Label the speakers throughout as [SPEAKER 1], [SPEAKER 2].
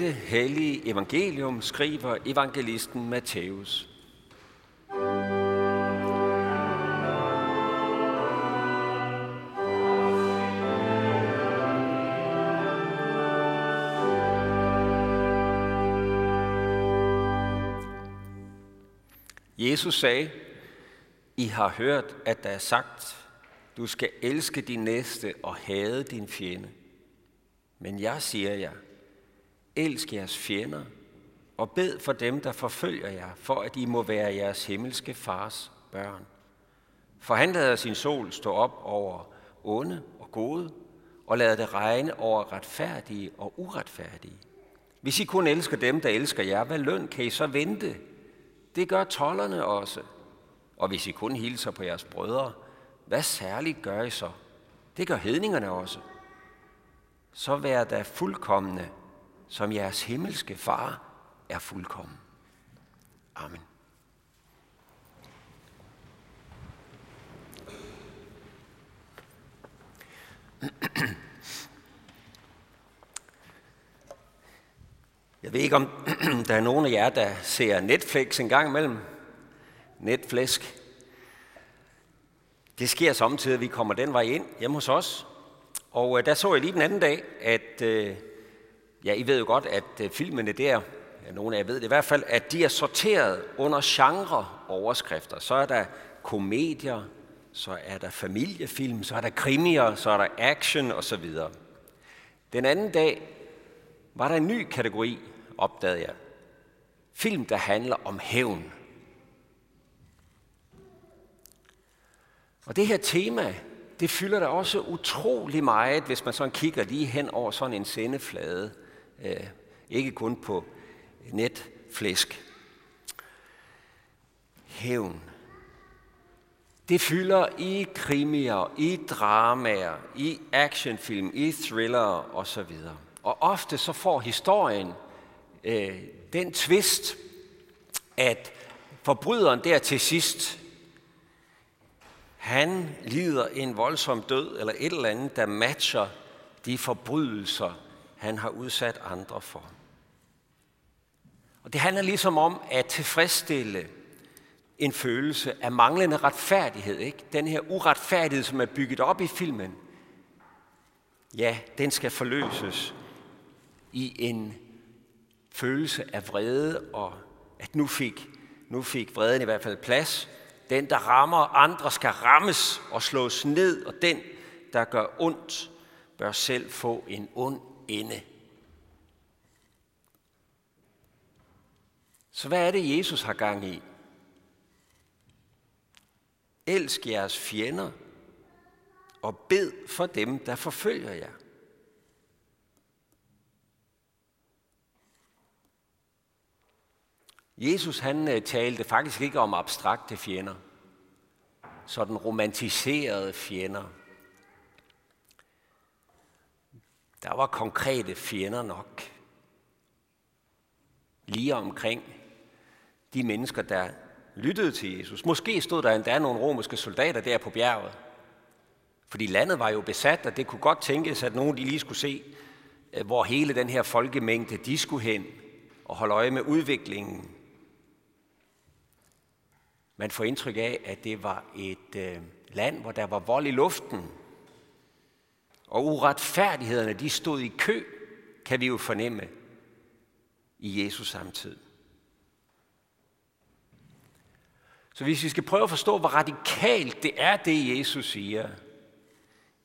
[SPEAKER 1] dette hellige evangelium skriver evangelisten Matthæus. Jesus sagde, I har hørt, at der er sagt, du skal elske din næste og hade din fjende. Men jeg siger jer, elsk jeres fjender og bed for dem, der forfølger jer, for at I må være jeres himmelske fars børn. For han lader sin sol stå op over onde og gode, og lader det regne over retfærdige og uretfærdige. Hvis I kun elsker dem, der elsker jer, hvad løn kan I så vente? Det gør tollerne også. Og hvis I kun hilser på jeres brødre, hvad særligt gør I så? Det gør hedningerne også. Så vær da fuldkommende, som jeres himmelske far er fuldkommen. Amen. Jeg ved ikke, om der er nogen af jer, der ser Netflix en gang imellem. Netflix. Det sker samtidig, at vi kommer den vej ind hjemme hos os. Og øh, der så jeg lige den anden dag, at øh, ja, I ved jo godt, at øh, filmene der, ja, nogle af jer ved det i hvert fald, at de er sorteret under genre-overskrifter. Så er der komedier, så er der familiefilm, så er der krimier, så er der action osv. Den anden dag var der en ny kategori, opdagede jeg. Film, der handler om hævn. Og det her tema, det fylder der også utrolig meget, hvis man sådan kigger lige hen over sådan en sendeflade. Øh, ikke kun på netflæsk. Hævn. Det fylder i krimier, i dramaer, i actionfilm, i thriller osv. Og ofte så får historien øh, den twist, at forbryderen der til sidst han lider en voldsom død eller et eller andet, der matcher de forbrydelser, han har udsat andre for. Og det handler ligesom om at tilfredsstille en følelse af manglende retfærdighed. Ikke? Den her uretfærdighed, som er bygget op i filmen, ja, den skal forløses i en følelse af vrede, og at nu fik, nu fik vreden i hvert fald plads, den, der rammer andre, skal rammes og slås ned, og den, der gør ondt, bør selv få en ond ende. Så hvad er det, Jesus har gang i? Elsk jeres fjender og bed for dem, der forfølger jer. Jesus han øh, talte faktisk ikke om abstrakte fjender, sådan romantiserede fjender. Der var konkrete fjender nok. Lige omkring de mennesker, der lyttede til Jesus. Måske stod der endda nogle romerske soldater der på bjerget. Fordi landet var jo besat, og det kunne godt tænkes, at nogen de lige skulle se, øh, hvor hele den her folkemængde de skulle hen og holde øje med udviklingen man får indtryk af, at det var et øh, land, hvor der var vold i luften. Og uretfærdighederne, de stod i kø, kan vi jo fornemme i Jesus samtid. Så hvis vi skal prøve at forstå, hvor radikalt det er, det Jesus siger.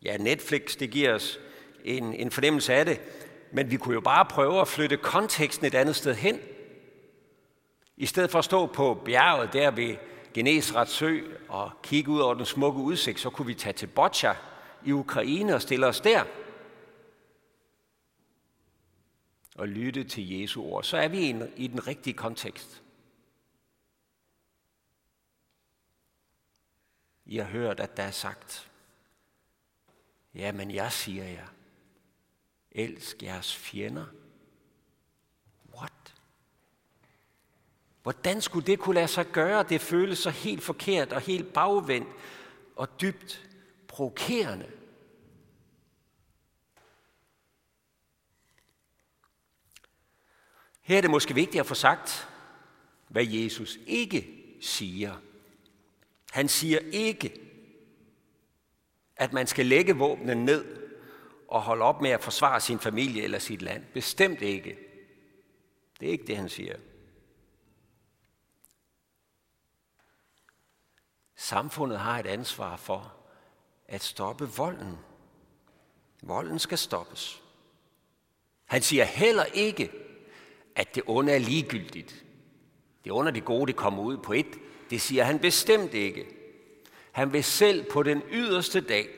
[SPEAKER 1] Ja, Netflix, det giver os en, en fornemmelse af det, men vi kunne jo bare prøve at flytte konteksten et andet sted hen. I stedet for at stå på bjerget der ved Genesrets sø og kigge ud over den smukke udsigt, så kunne vi tage til Boccia i Ukraine og stille os der og lytte til Jesu ord. Så er vi i den rigtige kontekst. I har hørt, at der er sagt, ja, men jeg siger jer, elsk jeres fjender – Hvordan skulle det kunne lade sig gøre? Det føles så helt forkert og helt bagvendt og dybt provokerende. Her er det måske vigtigt at få sagt, hvad Jesus ikke siger. Han siger ikke, at man skal lægge våbnen ned og holde op med at forsvare sin familie eller sit land. Bestemt ikke. Det er ikke det, han siger. Samfundet har et ansvar for at stoppe volden. Volden skal stoppes. Han siger heller ikke, at det onde er ligegyldigt. Det onde det gode, det kommer ud på et. Det siger han bestemt ikke. Han vil selv på den yderste dag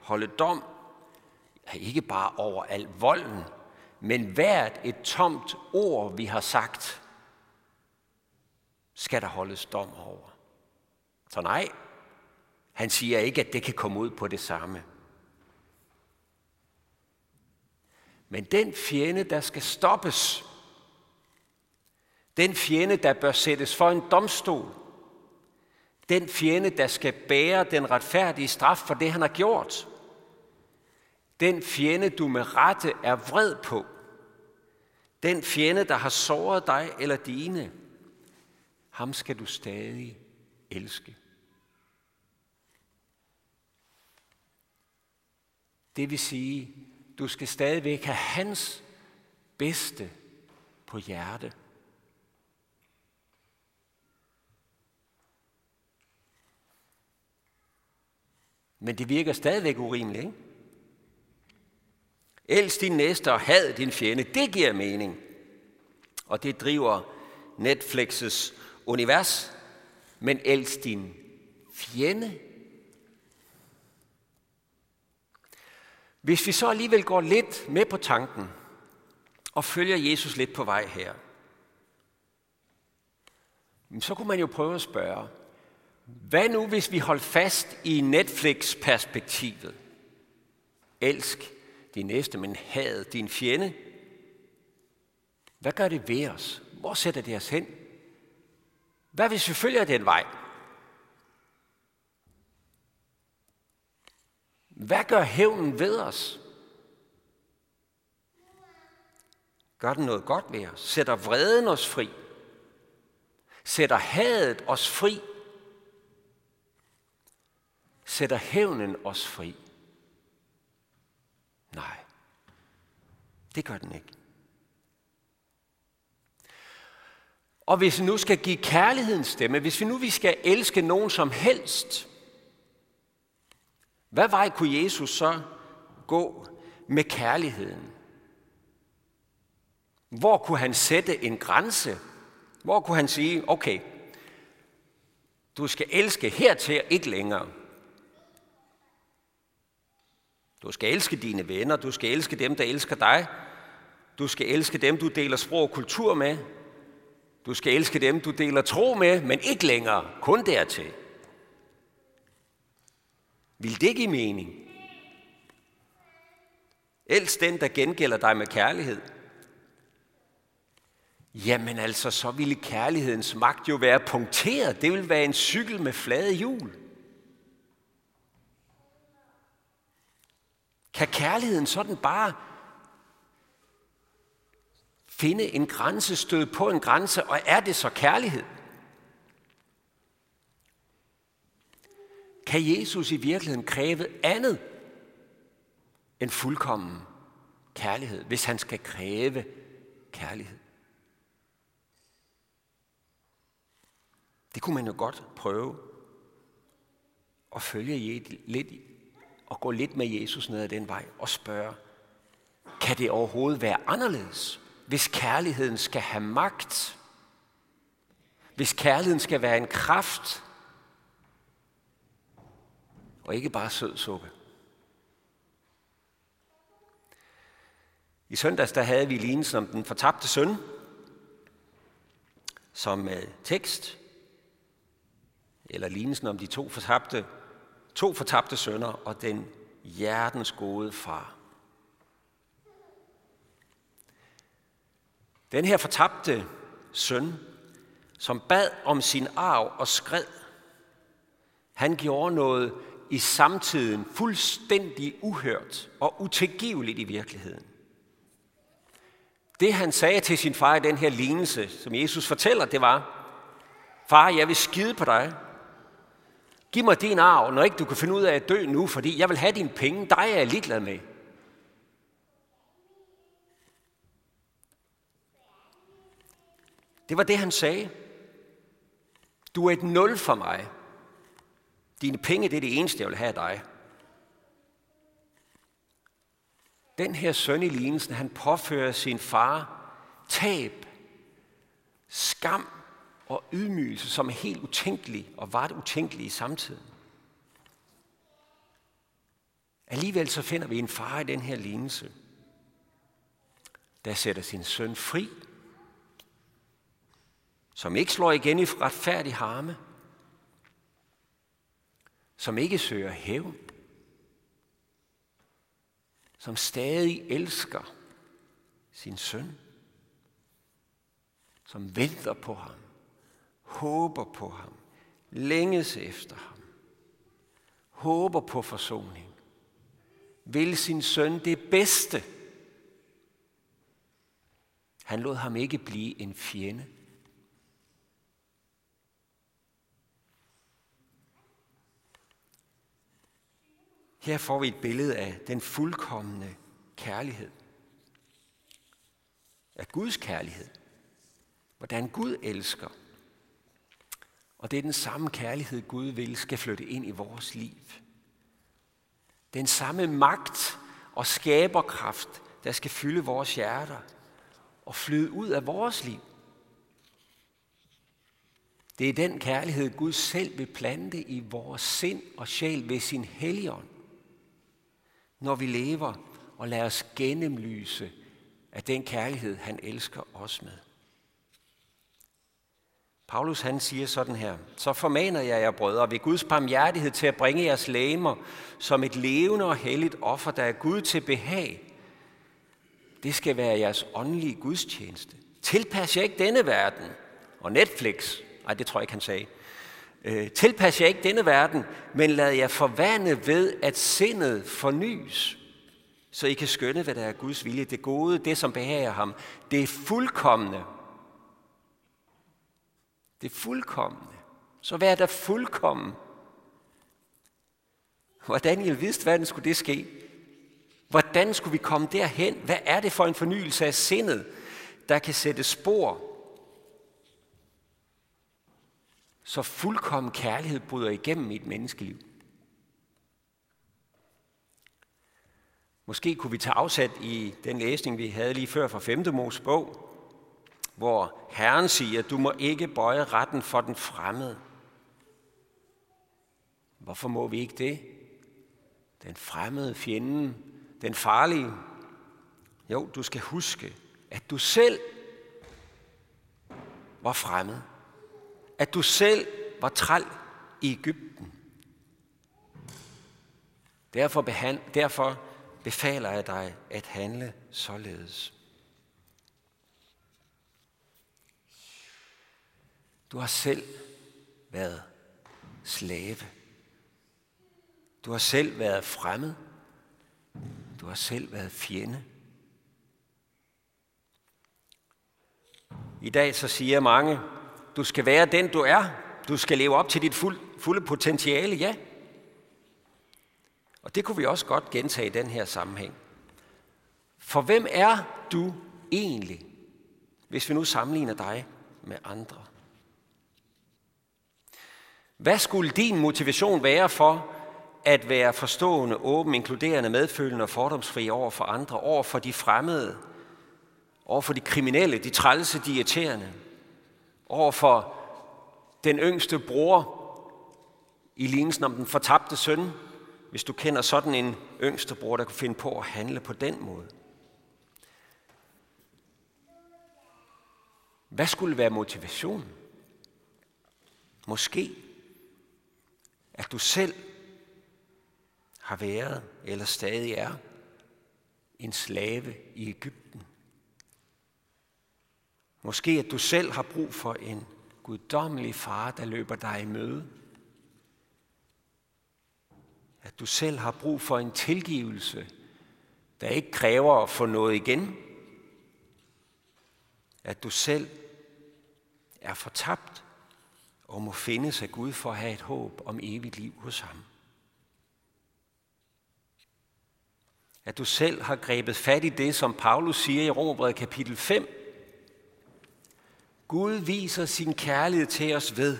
[SPEAKER 1] holde dom, ikke bare over al volden, men hvert et tomt ord, vi har sagt, skal der holdes dom over. Så nej, han siger ikke, at det kan komme ud på det samme. Men den fjende, der skal stoppes, den fjende, der bør sættes for en domstol, den fjende, der skal bære den retfærdige straf for det, han har gjort, den fjende, du med rette er vred på, den fjende, der har såret dig eller dine, ham skal du stadig elske. Det vil sige, du skal stadigvæk have hans bedste på hjerte. Men det virker stadigvæk urimeligt, ikke? Elsk din næste og had din fjende. Det giver mening. Og det driver Netflix's univers. Men elsk din fjende. Hvis vi så alligevel går lidt med på tanken og følger Jesus lidt på vej her, så kunne man jo prøve at spørge, hvad nu hvis vi holdt fast i Netflix-perspektivet? Elsk din næste, men had din fjende. Hvad gør det ved os? Hvor sætter det os hen? Hvad hvis vi følger den vej? Hvad gør hævnen ved os? Gør den noget godt ved os? Sætter vreden os fri? Sætter hadet os fri? Sætter hævnen os fri? Nej, det gør den ikke. Og hvis vi nu skal give kærligheden stemme, hvis vi nu vi skal elske nogen som helst, hvad vej kunne Jesus så gå med kærligheden? Hvor kunne han sætte en grænse? Hvor kunne han sige, okay, du skal elske hertil ikke længere. Du skal elske dine venner, du skal elske dem, der elsker dig. Du skal elske dem, du deler sprog og kultur med. Du skal elske dem, du deler tro med, men ikke længere, kun dertil. Vil det give mening? Elsk den, der gengælder dig med kærlighed. Jamen altså, så ville kærlighedens magt jo være punkteret. Det ville være en cykel med flade hjul. Kan kærligheden sådan bare finde en grænse, støde på en grænse, og er det så kærlighed? Kan Jesus i virkeligheden kræve andet end fuldkommen kærlighed, hvis han skal kræve kærlighed? Det kunne man jo godt prøve at følge lidt og gå lidt med Jesus ned ad den vej og spørge, kan det overhovedet være anderledes, hvis kærligheden skal have magt? Hvis kærligheden skal være en kraft, og ikke bare sød suppe. I søndags der havde vi lignelsen om den fortabte søn som tekst, eller lignelsen om de to fortabte to fortabte sønner og den hjertens gode far. Den her fortabte søn, som bad om sin arv og skred, han gjorde noget i samtiden fuldstændig uhørt og utilgiveligt i virkeligheden. Det han sagde til sin far i den her lignelse, som Jesus fortæller, det var, Far, jeg vil skide på dig. Giv mig din arv, når ikke du kan finde ud af at dø nu, fordi jeg vil have dine penge. Dig er jeg ligeglad med. Det var det, han sagde. Du er et nul for mig. Dine penge, det er det eneste, jeg vil have af dig. Den her søn i lignelsen, han påfører sin far tab, skam og ydmygelse, som er helt utænkelig og var det utænkelige i samtiden. Alligevel så finder vi en far i den her lignelse, der sætter sin søn fri, som ikke slår igen i retfærdig harme, som ikke søger hævn, som stadig elsker sin søn, som venter på ham, håber på ham, længes efter ham, håber på forsoning, vil sin søn det bedste. Han lod ham ikke blive en fjende. Her får vi et billede af den fuldkommende kærlighed. Af Guds kærlighed. Hvordan Gud elsker. Og det er den samme kærlighed, Gud vil skal flytte ind i vores liv. Den samme magt og skaberkraft, der skal fylde vores hjerter og flyde ud af vores liv. Det er den kærlighed, Gud selv vil plante i vores sind og sjæl ved sin helligånd når vi lever og lader os gennemlyse af den kærlighed, han elsker os med. Paulus han siger sådan her, så formaner jeg jer brødre ved Guds barmhjertighed til at bringe jeres læmer som et levende og helligt offer, der er Gud til behag. Det skal være jeres åndelige gudstjeneste. Tilpas jer ikke denne verden. Og Netflix, nej det tror jeg ikke han sagde, Øh, tilpas jer ikke denne verden, men lad jer forvande ved, at sindet fornyes, så I kan skønne, hvad der er Guds vilje, det gode, det som behager ham, det er fuldkommende. Det er fuldkommende. Så vær der fuldkommen. Hvordan i vidste, hvordan skulle det ske? Hvordan skulle vi komme derhen? Hvad er det for en fornyelse af sindet, der kan sætte spor så fuldkommen kærlighed bryder igennem i et menneskeliv. Måske kunne vi tage afsat i den læsning, vi havde lige før fra 5. Mos bog, hvor Herren siger, du må ikke bøje retten for den fremmede. Hvorfor må vi ikke det? Den fremmede fjenden, den farlige. Jo, du skal huske, at du selv var fremmed at du selv var træl i Ægypten. Derfor, behand, derfor befaler jeg dig at handle således. Du har selv været slave. Du har selv været fremmed. Du har selv været fjende. I dag så siger mange, du skal være den, du er. Du skal leve op til dit fuld, fulde potentiale, ja. Og det kunne vi også godt gentage i den her sammenhæng. For hvem er du egentlig, hvis vi nu sammenligner dig med andre? Hvad skulle din motivation være for at være forstående, åben, inkluderende, medfølende og fordomsfri over for andre, over for de fremmede, over for de kriminelle, de trælse, de irriterende? Over for den yngste bror i lignelsen om den fortabte søn, hvis du kender sådan en yngste bror, der kunne finde på at handle på den måde. Hvad skulle være motivationen? Måske, at du selv har været eller stadig er en slave i Ægypten. Måske at du selv har brug for en guddommelig far, der løber dig i møde. At du selv har brug for en tilgivelse, der ikke kræver at få noget igen, at du selv er fortabt og må findes af Gud for at have et håb om evigt liv hos ham. At du selv har grebet fat i det, som Paulus siger i Romerbrevet kapitel 5. Gud viser sin kærlighed til os ved,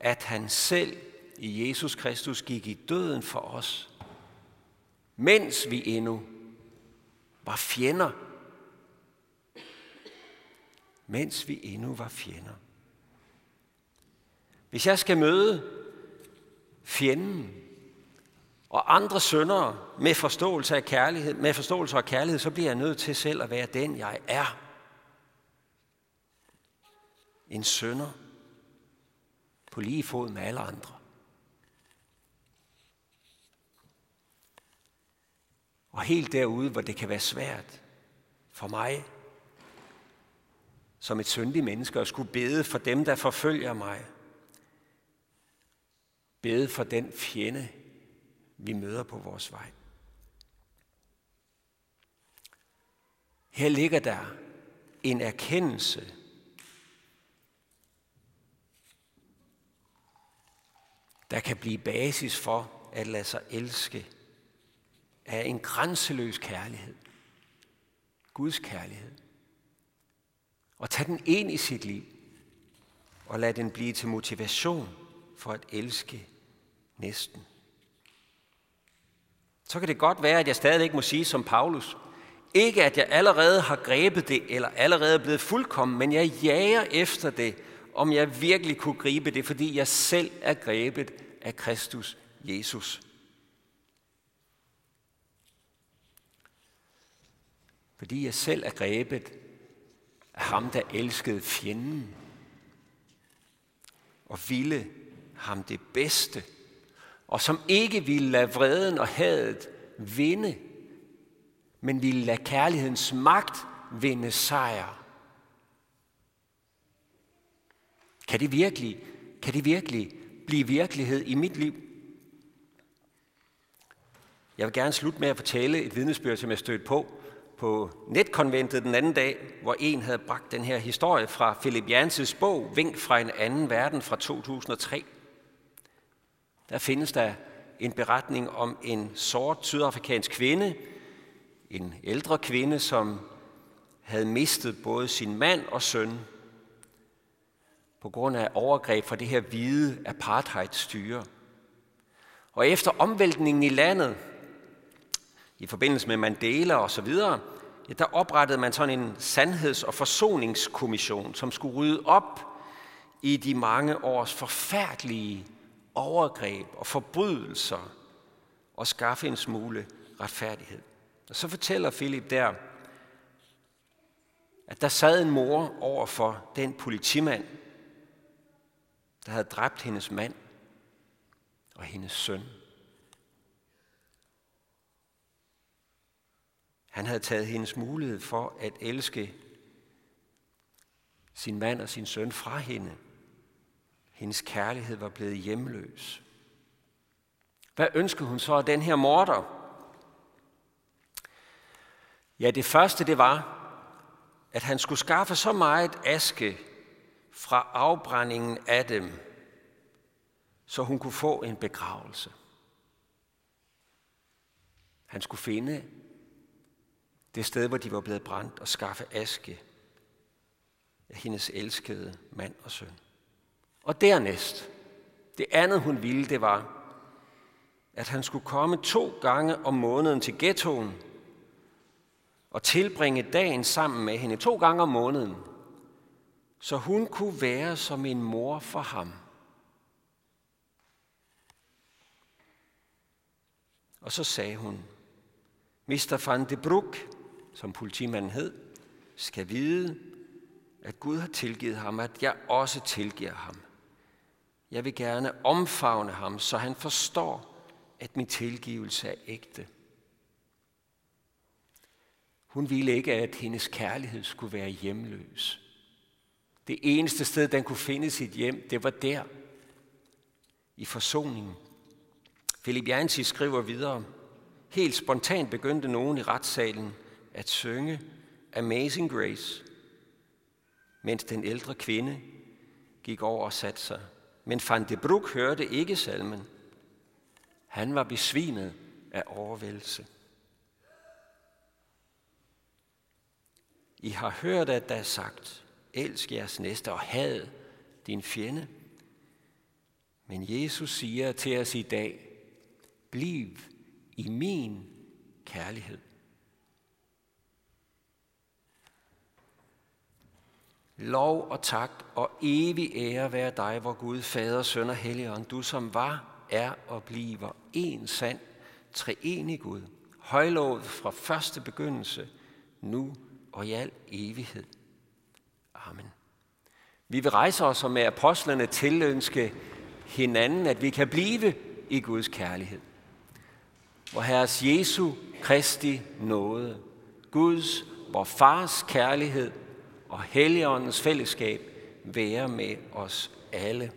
[SPEAKER 1] at han selv i Jesus Kristus gik i døden for os, mens vi endnu var fjender. Mens vi endnu var fjender. Hvis jeg skal møde fjenden og andre syndere med forståelse af kærlighed, med forståelse og kærlighed, så bliver jeg nødt til selv at være den, jeg er. En sønder på lige fod med alle andre. Og helt derude, hvor det kan være svært for mig, som et syndigt menneske, at skulle bede for dem, der forfølger mig. Bede for den fjende, vi møder på vores vej. Her ligger der en erkendelse der kan blive basis for at lade sig elske af en grænseløs kærlighed. Guds kærlighed. Og tag den ind i sit liv, og lad den blive til motivation for at elske næsten. Så kan det godt være, at jeg stadig ikke må sige som Paulus. Ikke at jeg allerede har grebet det, eller allerede er blevet fuldkommen, men jeg jager efter det, om jeg virkelig kunne gribe det, fordi jeg selv er grebet af Kristus Jesus. Fordi jeg selv er grebet af ham, der elskede fjenden og ville ham det bedste, og som ikke ville lade vreden og hadet vinde, men ville lade kærlighedens magt vinde sejr. Kan det virkelig, kan det virkelig blive virkelighed i mit liv? Jeg vil gerne slutte med at fortælle et vidnesbyrd, som jeg stødte på på netkonventet den anden dag, hvor en havde bragt den her historie fra Philip Janses bog, Vink fra en anden verden fra 2003. Der findes der en beretning om en sort sydafrikansk kvinde, en ældre kvinde, som havde mistet både sin mand og søn på grund af overgreb fra det her hvide apartheidstyre. Og efter omvæltningen i landet, i forbindelse med Mandela og så videre, ja, der oprettede man sådan en sandheds- og forsoningskommission, som skulle rydde op i de mange års forfærdelige overgreb og forbrydelser og skaffe en smule retfærdighed. Og så fortæller Philip der, at der sad en mor over for den politimand, der havde dræbt hendes mand og hendes søn. Han havde taget hendes mulighed for at elske sin mand og sin søn fra hende. Hendes kærlighed var blevet hjemløs. Hvad ønskede hun så af den her morder? Ja, det første det var, at han skulle skaffe så meget aske fra afbrændingen af dem, så hun kunne få en begravelse. Han skulle finde det sted, hvor de var blevet brændt, og skaffe aske af hendes elskede mand og søn. Og dernæst, det andet hun ville, det var, at han skulle komme to gange om måneden til ghettoen og tilbringe dagen sammen med hende to gange om måneden – så hun kunne være som en mor for ham. Og så sagde hun, Mr. van de Broek, som politimanden hed, skal vide, at Gud har tilgivet ham, at jeg også tilgiver ham. Jeg vil gerne omfavne ham, så han forstår, at min tilgivelse er ægte. Hun ville ikke, at hendes kærlighed skulle være hjemløs. Det eneste sted, den kunne finde sit hjem, det var der, i forsoningen. Philip Jansi skriver videre, helt spontant begyndte nogen i retssalen at synge Amazing Grace. mens den ældre kvinde gik over og satte sig. Men Van de Broek hørte ikke salmen. Han var besvimet af overvældelse. I har hørt, at der er sagt, elsk jeres næste og had din fjende. Men Jesus siger til os i dag, bliv i min kærlighed. Lov og tak og evig ære være dig, hvor Gud, Fader, Søn og Helligånd, du som var, er og bliver en sand, treenig Gud, højlovet fra første begyndelse, nu og i al evighed. Amen. Vi vil rejse os og med apostlerne tilønske hinanden, at vi kan blive i Guds kærlighed. Hvor Herres Jesu Kristi nåde, Guds, vor Fars kærlighed og Helligåndens fællesskab være med os alle.